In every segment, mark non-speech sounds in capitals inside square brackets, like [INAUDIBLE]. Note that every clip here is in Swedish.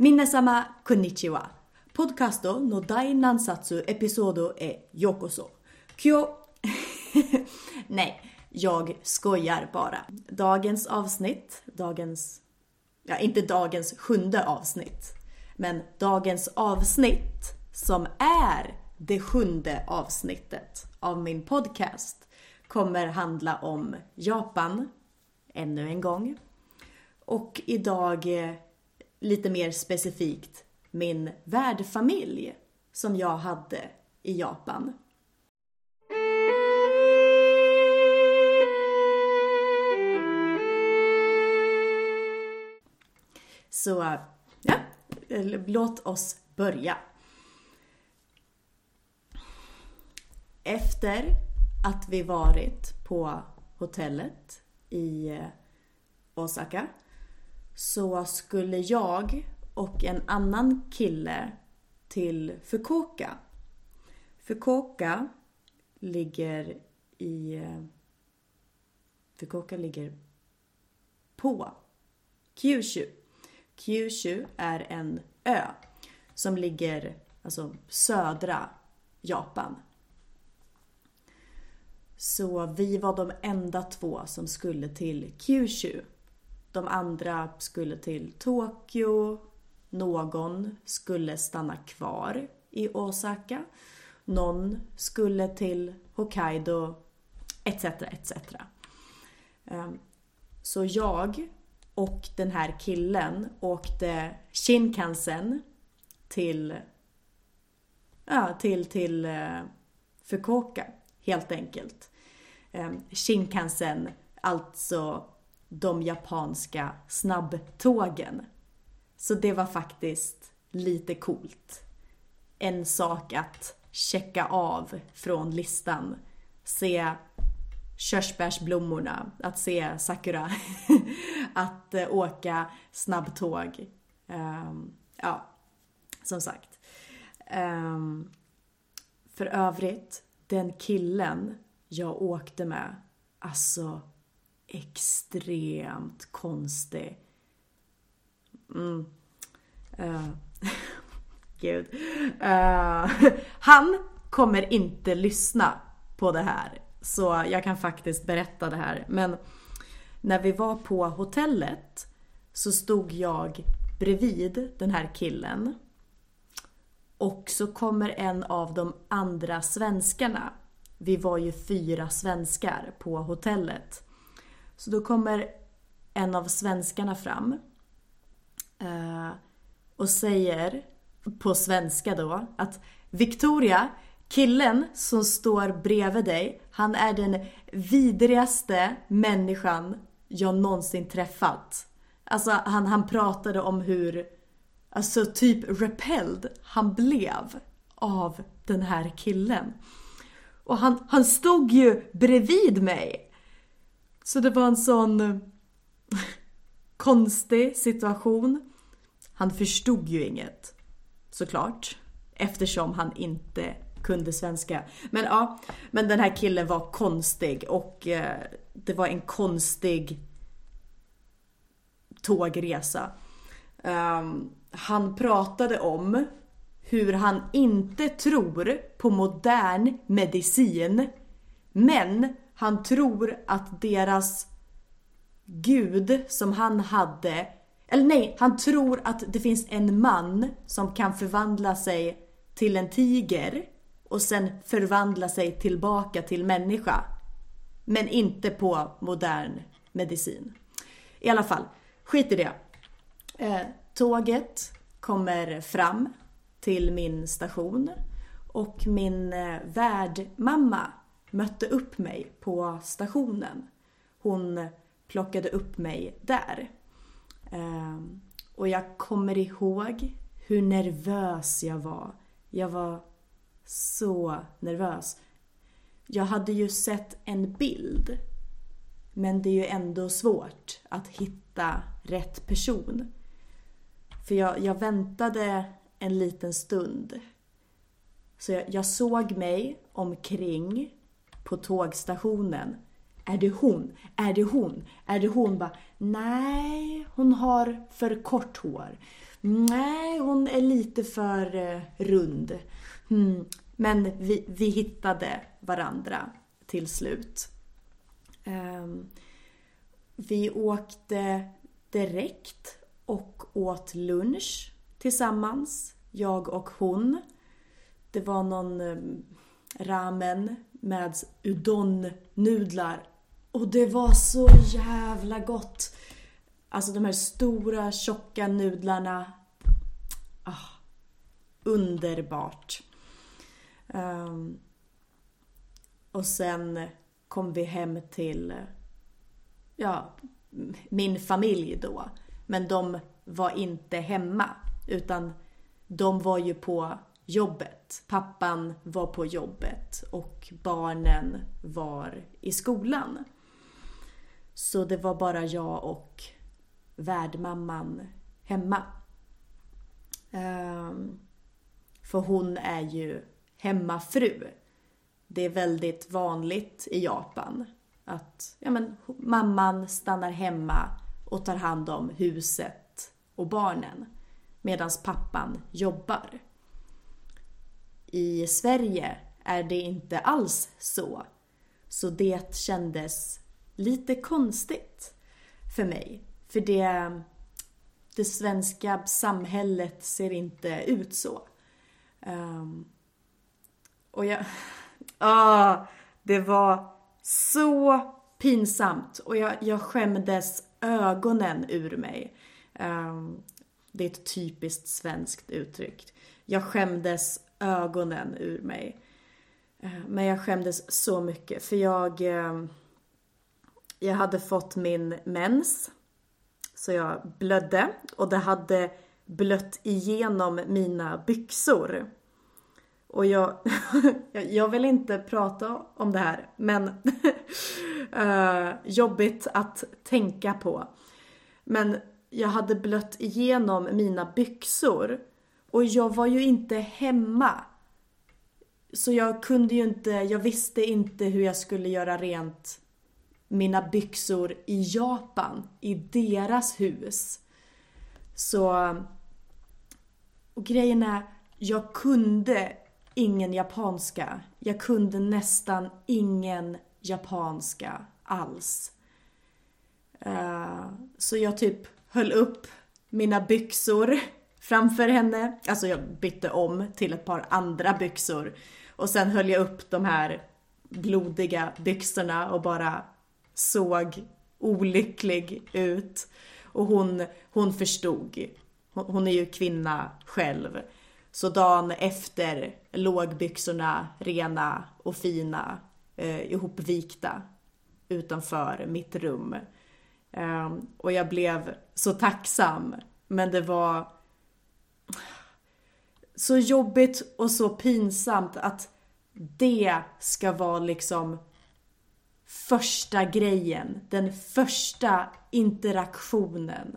Minnesama konnichiwa. Podcasto no dai nansatsu episodo e yokoso. Kyo... [LAUGHS] Nej, jag skojar bara. Dagens avsnitt, dagens... Ja, inte dagens sjunde avsnitt. Men dagens avsnitt som är det sjunde avsnittet av min podcast kommer handla om Japan, ännu en gång. Och idag eh, lite mer specifikt min värdfamilj som jag hade i Japan. Så ja, låt oss börja. Efter att vi varit på hotellet i eh, Osaka så skulle jag och en annan kille till Fukuoka. Fukuoka ligger i... Eh, Fukuoka ligger på Kyushu. Kyushu är en ö som ligger alltså södra Japan. Så vi var de enda två som skulle till Kyushu. De andra skulle till Tokyo. Någon skulle stanna kvar i Osaka. Någon skulle till Hokkaido etc. etc. Ehm, så jag och den här killen åkte Shinkansen till, ja, till, till eh, Fukuoka helt enkelt. Ehm, Shinkansen, alltså de japanska snabbtågen. Så det var faktiskt lite coolt. En sak att checka av från listan. Se körsbärsblommorna, att se Sakura, [LAUGHS] att eh, åka snabbtåg. Um, ja, som sagt. Um, för övrigt, den killen jag åkte med, alltså extremt konstig. Mm. Uh. [LAUGHS] Gud. Uh. [LAUGHS] han kommer inte lyssna på det här. Så jag kan faktiskt berätta det här. Men när vi var på hotellet så stod jag bredvid den här killen. Och så kommer en av de andra svenskarna. Vi var ju fyra svenskar på hotellet. Så då kommer en av svenskarna fram eh, och säger på svenska då att Victoria, killen som står bredvid dig, han är den vidrigaste människan jag någonsin träffat. Alltså han, han pratade om hur, alltså typ repelled han blev av den här killen. Och han, han stod ju bredvid mig. Så det var en sån eh, [LAUGHS] konstig situation. Han förstod ju inget, såklart. Eftersom han inte kunde svenska. Men ja, men den här killen var konstig och eh, det var en konstig tågresa. Um, han pratade om hur han inte tror på modern medicin. Men han tror att deras gud som han hade, eller nej, han tror att det finns en man som kan förvandla sig till en tiger och sen förvandla sig tillbaka till människa. Men inte på modern medicin. I alla fall, skit i det. Eh, tåget kommer fram till min station och min eh, värdmamma mötte upp mig på stationen. Hon plockade upp mig där. Ehm, och jag kommer ihåg hur nervös jag var. Jag var så nervös. Jag hade ju sett en bild. Men det är ju ändå svårt att hitta rätt person. För jag, jag väntade en liten stund. Så jag, jag såg mig omkring på tågstationen. Är det hon? Är det hon? Är det hon? Bara, nej, hon har för kort hår. nej hon är lite för eh, rund. Mm. Men vi, vi hittade varandra till slut. Um, vi åkte direkt och åt lunch tillsammans, jag och hon. Det var någon eh, ramen med udon-nudlar och det var så jävla gott! Alltså de här stora tjocka nudlarna. Ah, underbart. Um, och sen kom vi hem till, ja, min familj då. Men de var inte hemma utan de var ju på jobbet. Pappan var på jobbet och barnen var i skolan. Så det var bara jag och värdmamman hemma. Um, för hon är ju hemmafru. Det är väldigt vanligt i Japan att ja, men, mamman stannar hemma och tar hand om huset och barnen medan pappan jobbar. I Sverige är det inte alls så. Så det kändes lite konstigt för mig. För det, det svenska samhället ser inte ut så. Um, och jag... [LAUGHS] Ah, det var så pinsamt och jag, jag skämdes ögonen ur mig. Um, det är ett typiskt svenskt uttryck. Jag skämdes ögonen ur mig. Eh, men jag skämdes så mycket för jag... Eh, jag hade fått min mens. Så jag blödde och det hade blött igenom mina byxor. Och jag, [LAUGHS] jag vill inte prata om det här, men [LAUGHS] eh, jobbigt att tänka på. Men jag hade blött igenom mina byxor och jag var ju inte hemma. Så jag kunde ju inte, jag visste inte hur jag skulle göra rent mina byxor i Japan, i deras hus. Så... Och grejen är, jag kunde ingen japanska. Jag kunde nästan ingen japanska alls. Uh, så jag typ höll upp mina byxor framför henne. Alltså jag bytte om till ett par andra byxor. Och sen höll jag upp de här blodiga byxorna och bara såg olycklig ut. Och hon, hon förstod. Hon, är ju kvinna själv. Så dagen efter låg byxorna rena och fina eh, ihopvikta utanför mitt rum. Eh, och jag blev så tacksam. Men det var så jobbigt och så pinsamt att det ska vara liksom första grejen, den första interaktionen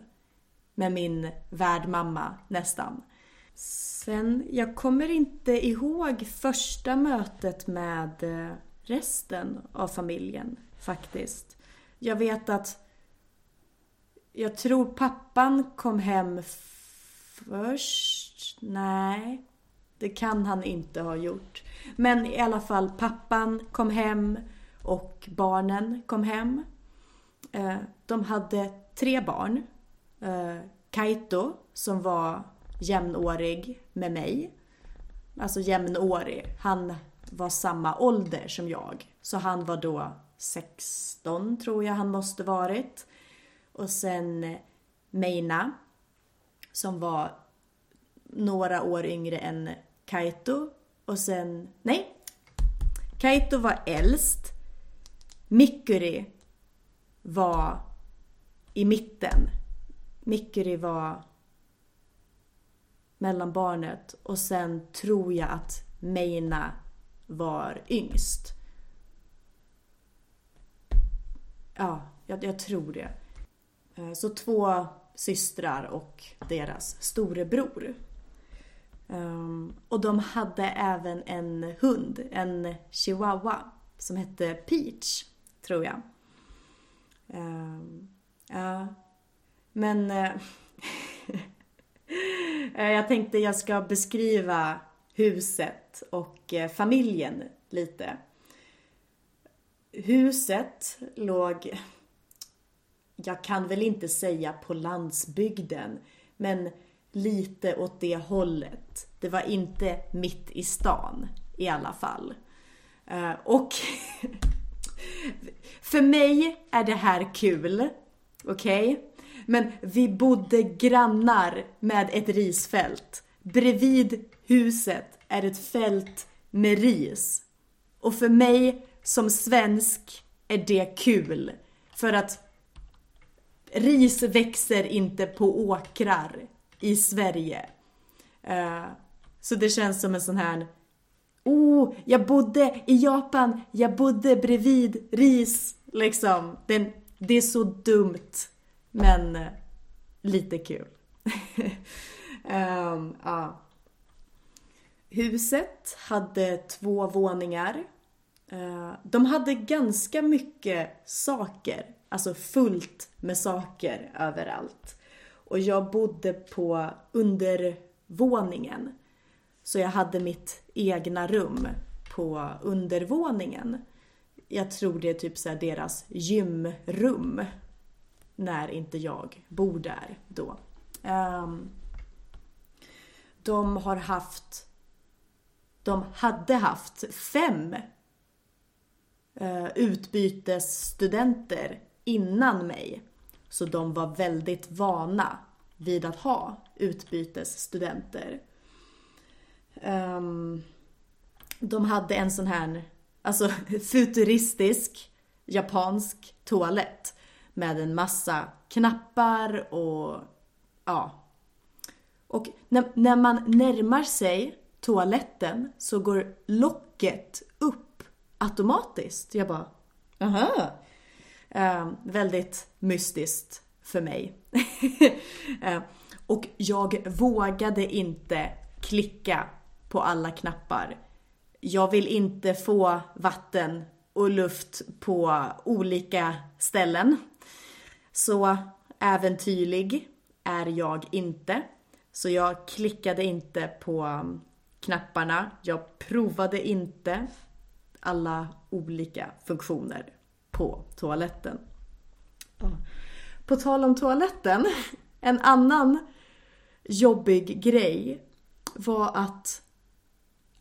med min värdmamma nästan. Sen, jag kommer inte ihåg första mötet med eh, resten av familjen faktiskt. Jag vet att jag tror pappan kom hem först. Nej, det kan han inte ha gjort. Men i alla fall, pappan kom hem och barnen kom hem. Eh, de hade tre barn. Eh, Kaito som var jämnårig med mig. Alltså jämnårig. Han var samma ålder som jag. Så han var då 16 tror jag han måste varit. Och sen Meina som var några år yngre än Kaito. Och sen, nej. Kaito var äldst. Mikuri var i mitten. Mikuri var mellanbarnet och sen tror jag att Meina var yngst. Ja, jag, jag tror det. Eh, så två systrar och deras storebror. Um, och de hade även en hund, en chihuahua, som hette Peach, tror jag. Um, ja. Men... Uh, [LAUGHS] jag tänkte jag ska beskriva huset och eh, familjen lite. Huset låg, jag kan väl inte säga på landsbygden, men lite åt det hållet. Det var inte mitt i stan i alla fall. Eh, och [LAUGHS] för mig är det här kul, okej? Okay? Men vi bodde grannar med ett risfält. Bredvid huset är ett fält med ris. Och för mig som svensk är det kul. För att ris växer inte på åkrar i Sverige. Uh, så det känns som en sån här Oh, jag bodde i Japan, jag bodde bredvid ris. Liksom. Det, det är så dumt. Men eh, lite kul. um, [LAUGHS] ja. Huset hade två våningar. Uh, de hade ganska mycket saker. Alltså fullt med saker överallt. Och jag bodde på undervåningen. Så jag hade mitt egna rum på undervåningen. Jag tror det är typ så deras gymrum. När inte jag bor där då. Um, de har haft de hade haft fem uh, utbytesstudenter innan mig. Så de var väldigt vana vid att ha utbytesstudenter. Um, de hade en sån här, alltså [LAUGHS] futuristisk japansk toalett med en massa knappar och ja. Och när, när man närmar sig toaletten så går locket upp automatiskt. Jag bara, aha. Eh, väldigt mystiskt för mig. [LAUGHS] eh, och jag vågade inte klicka på alla knappar. Jag vill inte få vatten och luft på olika ställen. Så äventyrlig är jag inte. Så jag klickade inte på ehm, knapparna. Jag provade inte alla olika funktioner på toaletten. På tal om toaletten, [LAUGHS] en annan jobbig grej var att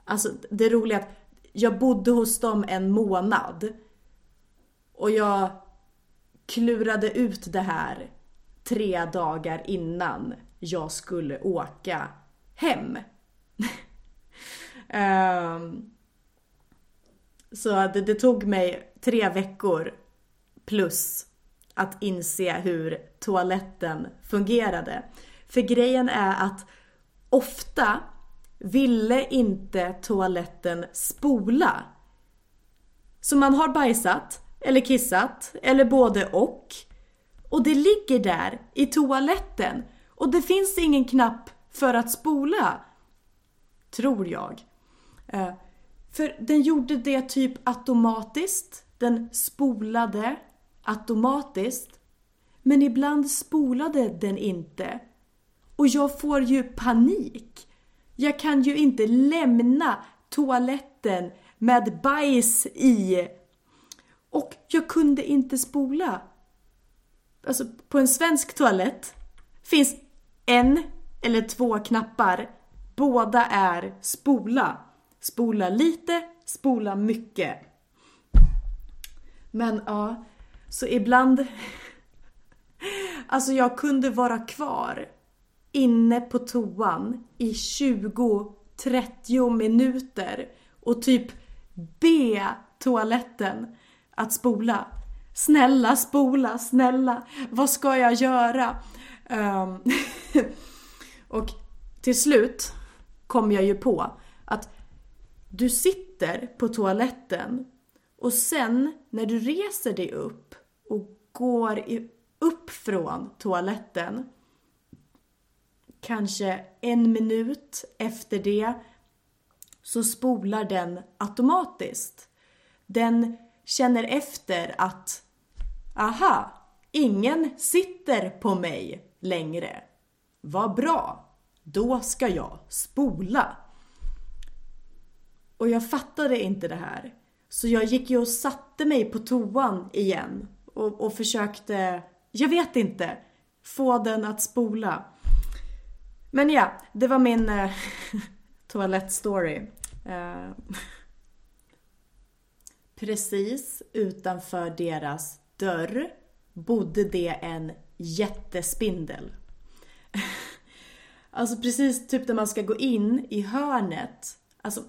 Alltså det roliga är att jag bodde hos dem en månad. Och jag klurade ut det här tre dagar innan jag skulle åka hem. um, [LAUGHS] så det, det, tog mig tre veckor plus att inse hur toaletten fungerade. För grejen är att ofta ville inte toaletten spola. Så man har bajsat, eller kissat, eller både och. Och det ligger där i toaletten och det finns ingen knapp för att spola. Tror jag. Eh, för den gjorde det typ automatiskt. Den spolade automatiskt. Men ibland spolade den inte. Och jag får ju panik. Jag kan ju inte lämna toaletten med bajs i. Och jag kunde inte spola. Alltså på en svensk toalett finns en eller två knappar. Båda är spola. Spola lite, spola mycket. Men ja, så ibland... Alltså jag kunde vara kvar inne på toan i 20-30 minuter och typ be toaletten att spola. Snälla spola, snälla, vad ska jag göra? Um, [LAUGHS] och till slut kom jag ju på att du sitter på toaletten och sen när du reser dig upp och går upp från toaletten kanske en minut efter det så spolar den automatiskt. Den känner efter att aha, ingen sitter på mig längre. Vad bra! då ska jag spola. Och jag fattade inte det här. Så jag gick ju och satte mig på toan igen och, och försökte, jag vet inte, få den att spola. Men ja, det var min eh, [LAUGHS] toalettstory. Eh, [LAUGHS] precis utanför deras dörr bodde det en jättespindel. [LAUGHS] Alltså precis typ där man ska gå in i hörnet. Alltså.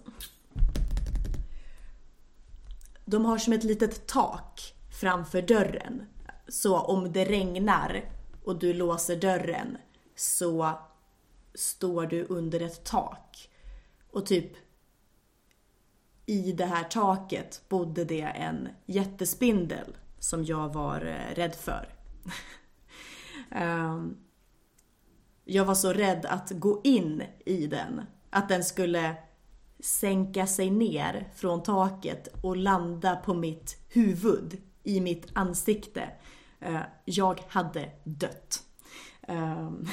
De har som ett litet tak framför dörren. Så om det regnar och du låser dörren så står du under ett tak. Och typ i det här taket bodde det en jättespindel som jag var eh, rädd för. [LAUGHS] Ehm, jag var så rädd att gå in i den. Att den skulle sänka sig ner från taket och landa på mitt huvud, i mitt ansikte. Eh, jag hade dött. Ehm. [LAUGHS]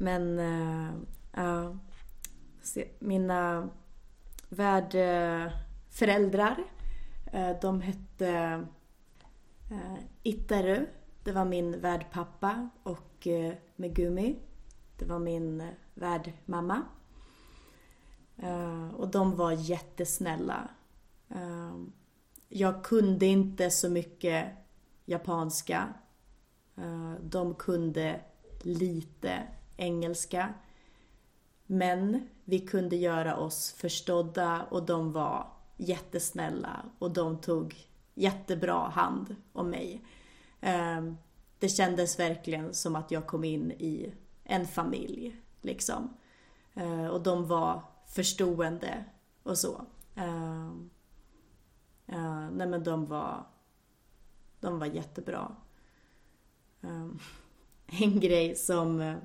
Men eh, mina värdföräldrar, eh, de hette uh, det var min värdpappa och Megumi, det var min värdmamma. Uh, och de var jättesnälla. Uh, jag kunde inte så mycket japanska. Uh, de kunde lite engelska. Men vi kunde göra oss förstådda och de var jättesnälla och de tog jättebra hand om mig. Det kändes verkligen som att jag kom in i en familj liksom. Och de var förstående och så. Uh, uh, nej men de var, de var jättebra. Uh, [LAUGHS] en grej som uh,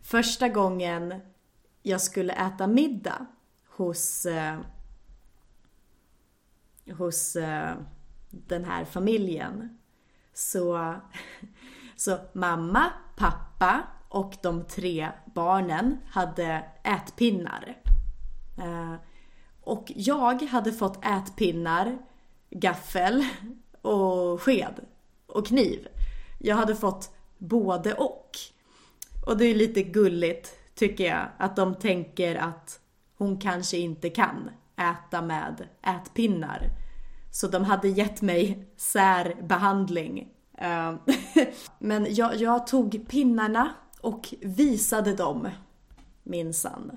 första gången jag skulle äta middag hos, uh, hos uh, den här familjen så, [LAUGHS] så mamma, pappa och de tre barnen hade ätpinnar. Eh, och jag hade fått ätpinnar, gaffel och sked och kniv. Jag hade fått både och. Och det är lite gulligt tycker jag att de tänker att hon kanske inte kan äta med ätpinnar. Så de hade gett mig särbehandling. Eh, [LAUGHS] men jag, jag tog pinnarna och visade dem minsann.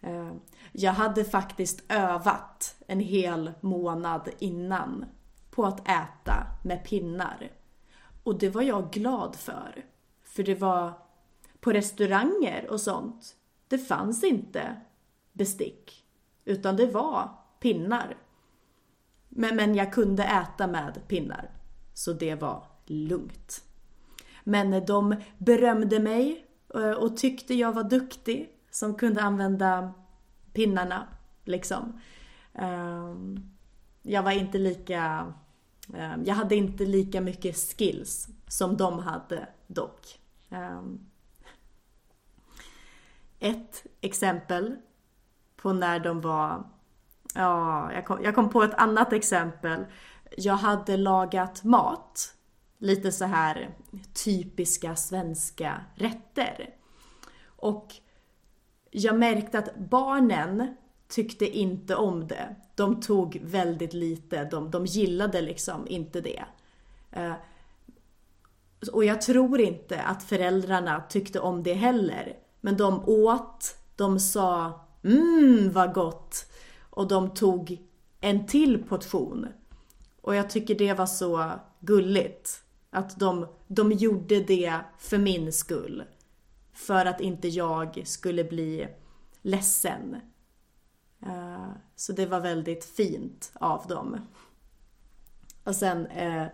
Eh, jag hade faktiskt övat en hel månad innan på att äta med pinnar. Och det var jag glad för. För det var på restauranger och sånt, det fanns inte bestick. Utan det var pinnar. Men, men jag kunde äta med pinnar. Så det var lugnt. Men de berömde mig eh, och tyckte jag var duktig som kunde använda pinnarna liksom. Ehm, jag var inte lika... Ehm, jag hade inte lika mycket skills som de hade dock. Ehm, ett exempel på när de var... Ja, jag kom, jag kom på ett annat exempel. Jag hade lagat mat lite så här typiska svenska rätter. Och jag märkte att barnen tyckte inte om det. De tog väldigt lite, de, de gillade liksom inte det. Eh, och jag tror inte att föräldrarna tyckte om det heller. Men de åt, de sa mm vad gott. Och de tog en till portion. Och jag tycker det var så gulligt. Att de, de gjorde det för min skull. För att inte jag skulle bli ledsen. Uh, så det var väldigt fint av dem. Och sen, uh,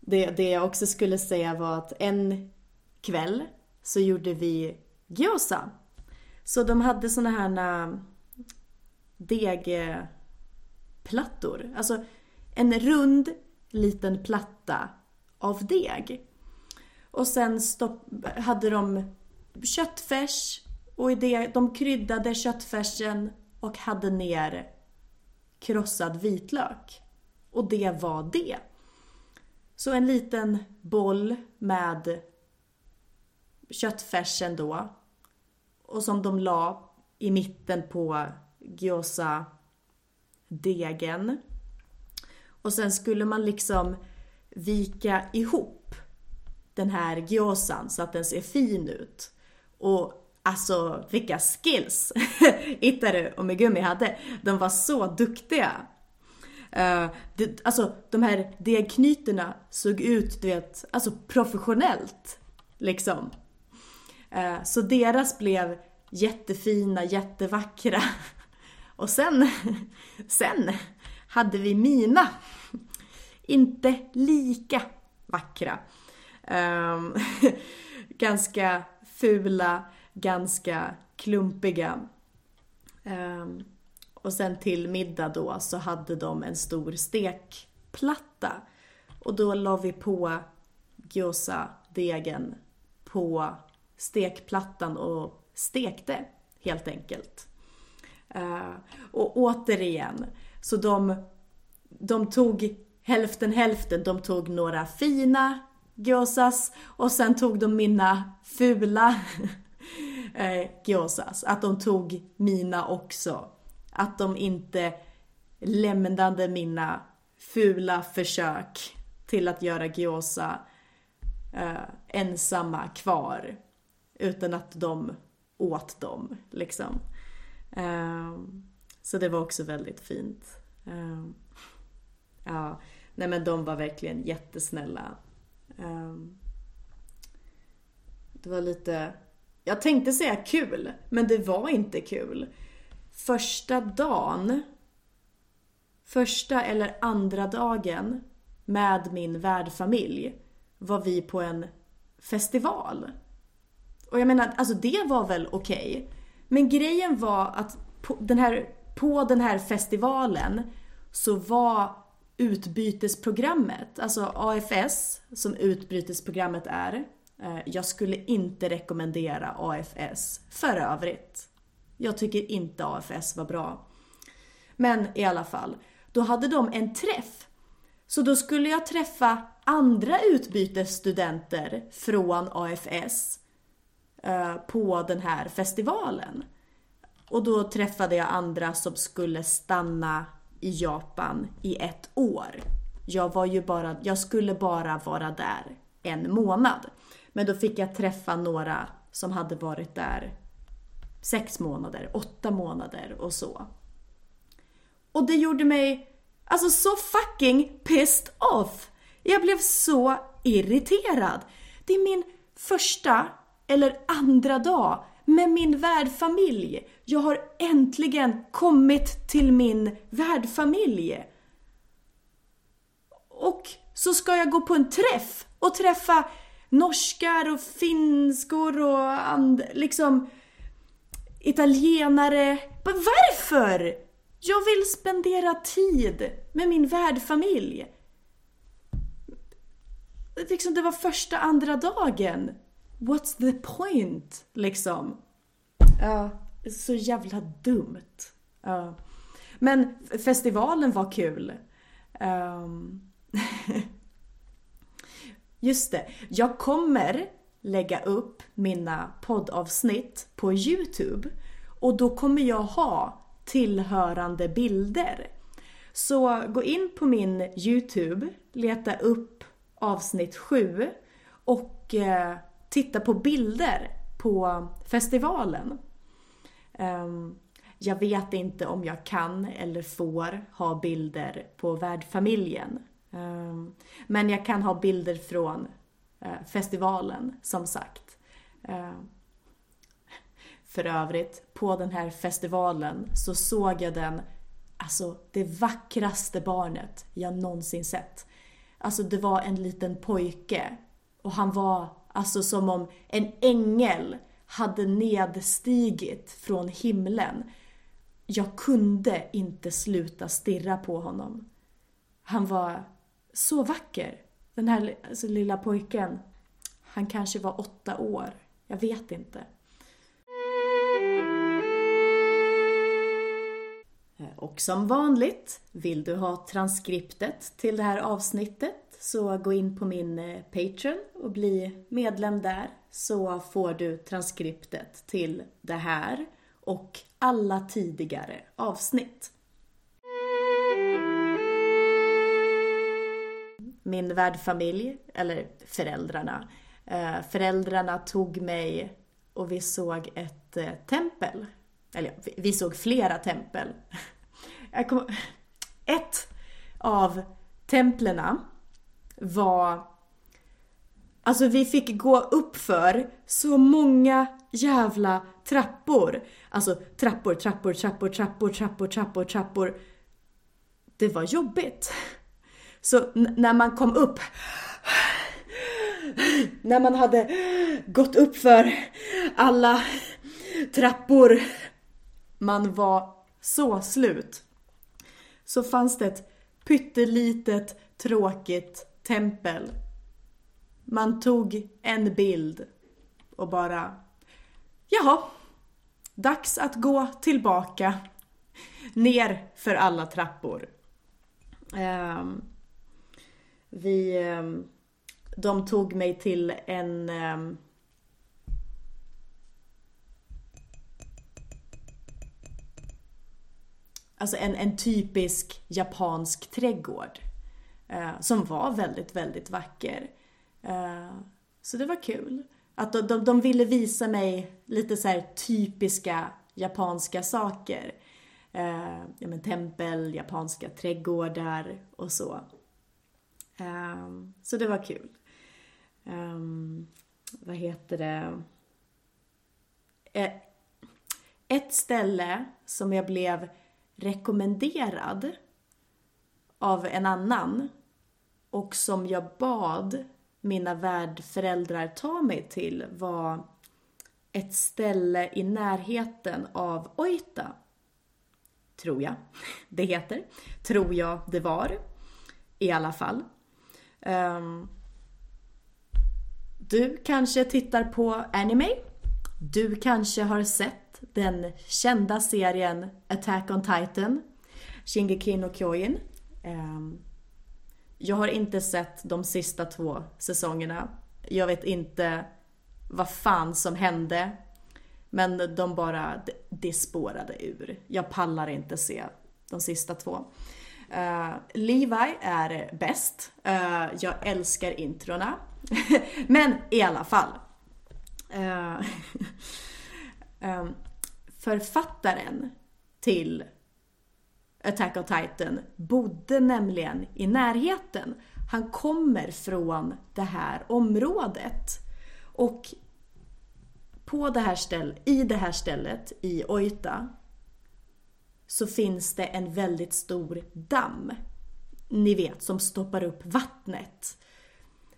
det, det jag också skulle säga var att en kväll så gjorde vi gyoza. Så de hade såna här degplattor. Alltså en rund liten platta av deg. Och sen stopp, hade de köttfärs och i det, de kryddade köttfärsen och hade ner krossad vitlök. Och det var det. Så en liten boll med köttfärsen då. Och som de la i mitten på gyoza-degen. Och sen skulle man liksom vika ihop den här gyozan så att den ser fin ut. Och alltså vilka skills [LAUGHS] Itaru och Megumi hade. De var så duktiga. Uh, det, alltså de här degknytena såg ut, du vet, alltså professionellt. Liksom. Uh, så deras blev jättefina, jättevackra. [LAUGHS] Och sen, [LAUGHS] sen hade vi mina. Inte lika vackra. Um, [LAUGHS] ganska fula, ganska klumpiga. Um, och sen till middag då så hade de en stor stekplatta. Och då la vi på gyoza-degen på stekplattan och stekte helt enkelt. Uh, och återigen, så de, de tog hälften hälften. De tog några fina gyozas och sen tog de mina fula [LAUGHS] eh, gyozas. Att de tog mina också. Att de inte lämnade mina fula försök till att göra gyoza eh, ensamma kvar. Utan att de åt dem liksom. Eh, så det var också väldigt fint. Eh, ja, nej men de var verkligen jättesnälla. Ehm, det var lite... Jag tänkte säga kul, men det var inte kul. Första dagen, första eller andra dagen med min värdfamilj var vi på en festival. Och jag menar, alltså det var väl okej. Okay. Men grejen var att på den, här, på den här festivalen så var utbytesprogrammet, alltså AFS som utbytesprogrammet är. Eh, jag skulle inte rekommendera AFS för övrigt. Jag tycker inte AFS var bra. Men i alla fall, då hade de en träff. Så då skulle jag träffa andra utbytesstudenter från AFS eh, på den här festivalen. Och då träffade jag andra som skulle stanna i Japan i ett år. Jag var ju bara, jag skulle bara vara där en månad. Men då fick jag träffa några som hade varit där sex månader, åtta månader och så. Och det gjorde mig alltså så fucking pissed off. Jag blev så irriterad. Det är min första eller andra dag med min värdfamilj. Jag har äntligen kommit till min värdfamilj. Och så ska jag gå på en träff och träffa norskar och finskor och and, liksom italienare. Men varför? Jag vill spendera tid med min värdfamilj. Liksom det var första, andra dagen. What's the point? Liksom. Ja, så jävla dumt. Uh. Men festivalen var kul. Um... [LAUGHS] Just det, jag kommer lägga upp mina poddavsnitt på Youtube och då kommer jag ha tillhörande bilder. Så gå in på min Youtube, leta upp avsnitt 7 och eh, titta på bilder på festivalen. Um, jag vet inte om jag kan eller får ha bilder på värdfamiljen. Um, men jag kan ha bilder från uh, festivalen, som sagt. Uh, för övrigt, på den här festivalen så såg jag den, alltså det vackraste barnet jag någonsin sett. Alltså det var en liten pojke och han var Alltså som om en ängel hade nedstigit från himlen. Jag kunde inte sluta stirra på honom. Han var så vacker. Den här alltså, lilla pojken. Han kanske var åtta år. Jag vet inte. Eh, och som vanligt, vill du ha transkriptet till det här avsnittet så gå in på min eh, Patreon och bli medlem där så får du transkriptet till det här och alla tidigare avsnitt. Min värdfamilj, eller föräldrarna, eh, föräldrarna tog mig och vi såg ett eh, tempel. Eller vi såg flera tempel. [LAUGHS] Ett av templerna var Alltså vi fick gå upp för så många jävla trappor. Alltså trappor, trappor, trappor, trappor, trappor, trappor, trappor. Det var jobbigt. Så när man kom upp när man hade gått upp för alla trappor man var så slut så fanns det ett pyttelitet tråkigt tempel. Man tog en bild och bara Jaha, dags att gå tillbaka ner för alla trappor. Um, vi, um, de tog mig till en um, Alltså en, en typisk japansk trädgård. Eh, som var väldigt, väldigt vacker. Eh, så det var kul. Att de, de, de ville visa mig lite så typiska japanska saker. Eh, ja, men tempel, japanska trädgårdar och så. Eh, så det var kul. Eh, vad heter det? Eh, ett ställe som jag blev rekommenderad av en annan och som jag bad mina värdföräldrar ta mig till var ett ställe i närheten av Oita. Tror jag [LAUGHS] det heter. Tror jag det var. I alla fall. Um, du kanske tittar på anime. Du kanske har sett den kända serien Attack on Titan. Shingeki no Kyojin. Um, jag har inte sett de sista två säsongerna. Jag vet inte vad fan som hände. Men de bara, det spårade ur. Jag pallar inte se de sista två. Uh, Levi är bäst. Uh, jag älskar introna. [LAUGHS] Men i alla fall. Uh, um, [LAUGHS] författaren till Attack on Titan bodde nämligen i närheten. Han kommer från det här området. Och på det här ställ, i det här stället, i Oita, så finns det en väldigt stor damm. Ni vet, som stoppar upp vattnet.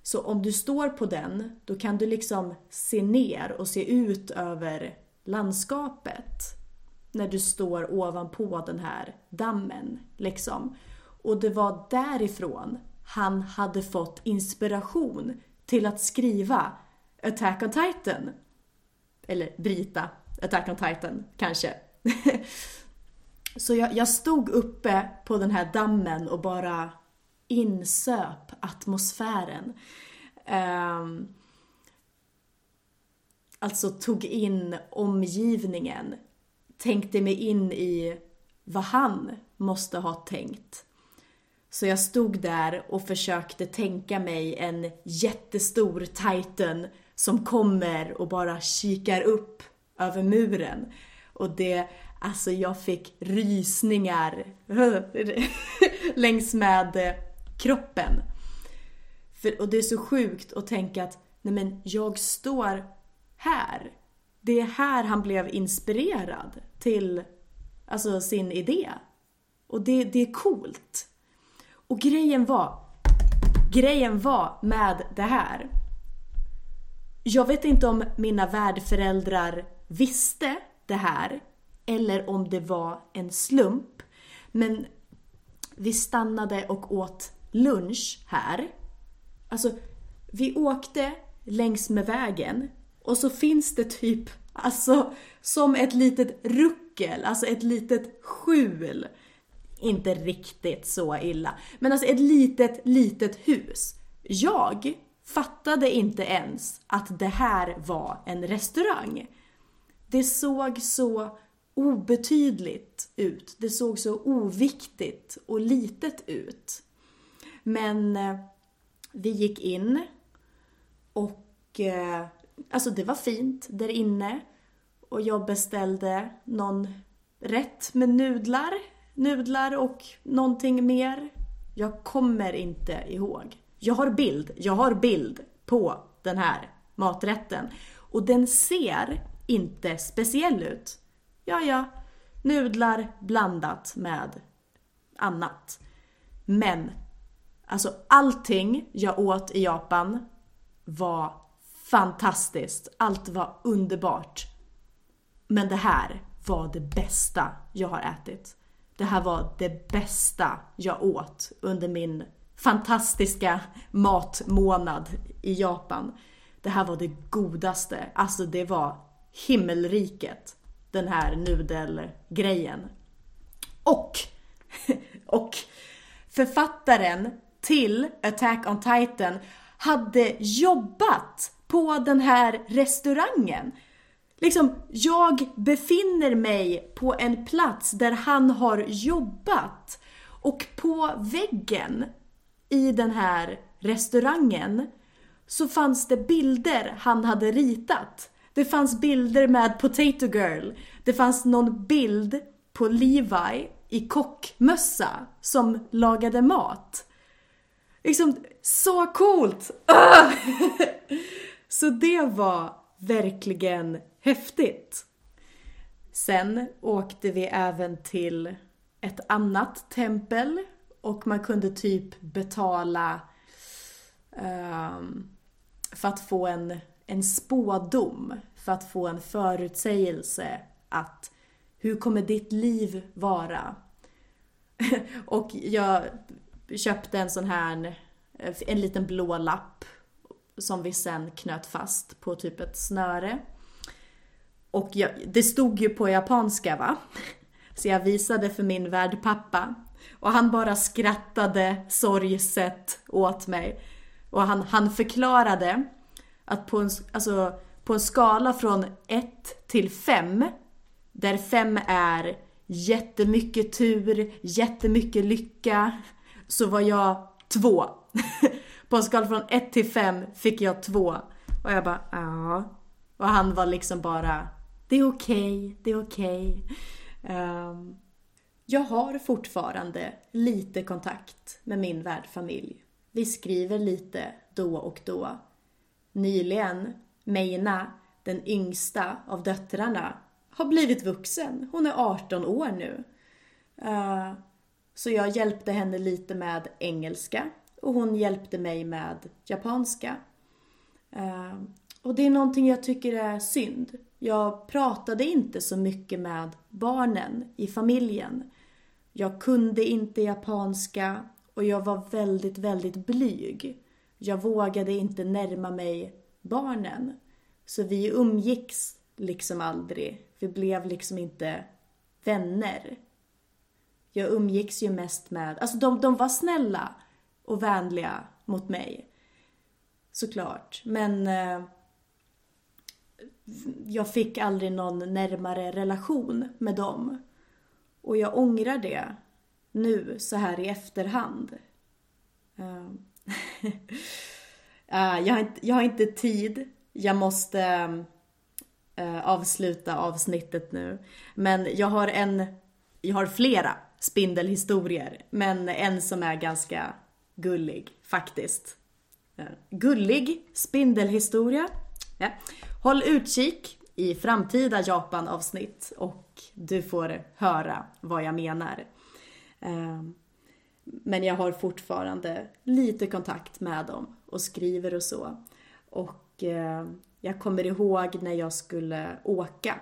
Så om du står på den, då kan du liksom se ner och se ut över landskapet när du står ovanpå den här dammen. Liksom. Och det var därifrån han hade fått inspiration till att skriva Attack on Titan. Eller Brita, Attack on Titan, kanske. [LAUGHS] Så jag, jag, stod uppe på den här dammen och bara insöp atmosfären. Um, alltså tog in omgivningen tänkte mig in i vad han måste ha tänkt. Så jag stod där och försökte tänka mig en jättestor titan som kommer och bara kikar upp över muren. Och det, alltså jag fick rysningar [LAUGHS] längs med kroppen. För, och det är så sjukt att tänka att nej men jag står här det är här han blev inspirerad till alltså, sin idé. Och det, det är coolt. Och grejen var, grejen var med det här. Jag vet inte om mina värdföräldrar visste det här eller om det var en slump. Men vi stannade och åt lunch här. Alltså, vi åkte längs med vägen och så finns det typ, alltså som ett litet ruckel, alltså ett litet skjul. Inte riktigt så illa, men alltså ett litet, litet hus. Jag fattade inte ens att det här var en restaurang. Det såg så obetydligt ut. Det såg så oviktigt och litet ut. Men eh, vi gick in och eh, alltså det var fint där inne och jag beställde någon rätt med nudlar, nudlar och någonting mer. Jag kommer inte ihåg. Jag har bild, jag har bild på den här maträtten och den ser inte speciell ut. Ja, ja, nudlar blandat med annat. Men Alltså allting jag åt i Japan var fantastiskt. Allt var underbart. Men det här var det bästa jag har ätit. Det här var det bästa jag åt under min fantastiska matmånad i Japan. Det här var det godaste. Alltså det var himmelriket. Den här nudelgrejen. Och, [LAUGHS] och författaren till Attack on Titan hade jobbat på den här restaurangen. Liksom, jag befinner mig på en plats där han har jobbat. Och på väggen i den här restaurangen så fanns det bilder han hade ritat. Det fanns bilder med Potato Girl. Det fanns någon bild på Levi i kockmössa som lagade mat. Liksom, så coolt! [LAUGHS] Ah! Så det var verkligen häftigt. Sen åkte vi även till ett annat tempel och man kunde typ betala um, för att få en, en spådom, för att få en förutsägelse att hur kommer ditt liv vara? [LAUGHS] och jag köpte en sån här, en liten blå lapp som vi sen knöt fast på typ ett snöre. Och jag, det stod ju på japanska va? [LAUGHS] Så jag visade för min värdpappa. Och han bara skrattade sorgset åt mig. Och han, han förklarade att på en, alltså, på en skala från 1 till 5, där 5 är jättemycket tur, jättemycket lycka, så var jag 2. [LAUGHS] På en skala från 1 till 5 fick jag 2. Och jag bara, ja. Och han var liksom bara, det är okej, okay, det är okej. Okay. Um, jag har fortfarande lite kontakt med min värdfamilj. Vi skriver lite då och då. Nyligen, Meina, den yngsta av döttrarna, har blivit vuxen. Hon är 18 år nu. Uh, så jag hjälpte henne lite med engelska och hon hjälpte mig med japanska. Eh, och det är någonting jag tycker är synd. Jag pratade inte så mycket med barnen i familjen. Jag kunde inte japanska och jag var väldigt, väldigt blyg. Jag vågade inte närma mig barnen. Så vi umgicks liksom aldrig. Vi blev liksom inte vänner. Jag umgicks ju mest med, alltså de, de var snälla och vänliga mot mig. Såklart. Men eh, jag fick aldrig någon närmare relation med dem. Och jag ångrar det nu så här i efterhand. Uh, [LAUGHS] jag, har inte, jag har inte tid. Jag måste uh, avsluta avsnittet nu. Men jag har en, jag har flera spindelhistorier. Men en som är ganska gullig faktiskt. Eh, gullig spindelhistoria. Ja. Håll utkik i framtida Japan-avsnitt och du får höra vad jag menar. Eh, men jag har fortfarande lite kontakt med dem och skriver och så. Och eh, jag kommer ihåg när jag skulle åka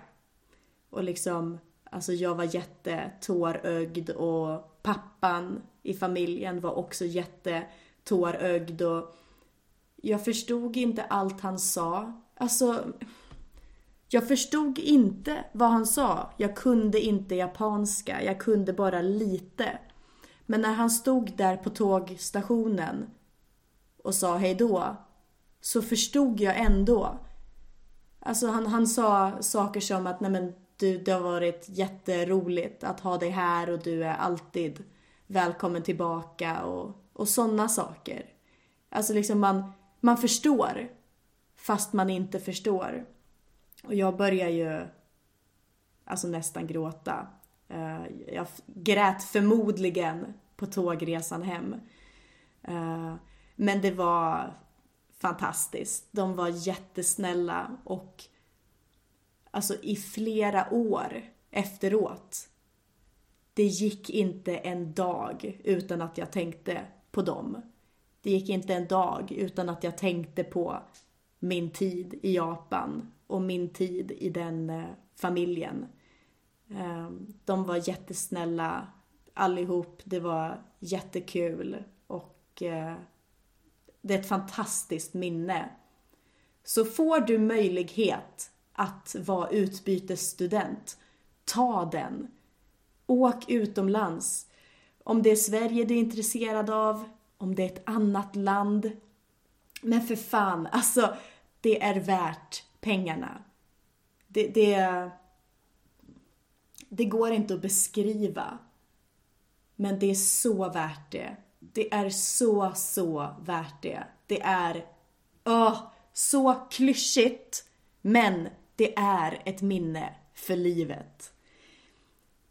och liksom Alltså jag var jättetårögd och pappan i familjen var också jättetårögd och jag förstod inte allt han sa. Alltså, jag förstod inte vad han sa. Jag kunde inte japanska, jag kunde bara lite. Men när han stod där på tågstationen och sa hejdå, så förstod jag ändå. Alltså han, han sa saker som att nej men du, det har varit jätteroligt att ha dig här och du är alltid välkommen tillbaka och, och sådana saker. Alltså liksom man, man förstår fast man inte förstår. Och jag börjar ju alltså nästan gråta. Eh, jag grät förmodligen på tågresan hem. Eh, men det var fantastiskt. De var jättesnälla och alltså i flera år efteråt. Det gick inte en dag utan att jag tänkte på dem. Det gick inte en dag utan att jag tänkte på min tid i Japan och min tid i den eh, familjen. Eh, de var jättesnälla allihop. Det var jättekul och eh, det är ett fantastiskt minne. Så får du möjlighet att vara utbytesstudent, ta den. Åk utomlands. Om det är Sverige du är intresserad av, om det är ett annat land. Men för fan, alltså det är värt pengarna. Det, det, det går inte att beskriva. Men det är så värt det. Det är så, så värt det. Det är, åh, så klyschigt. Men det är ett minne för livet.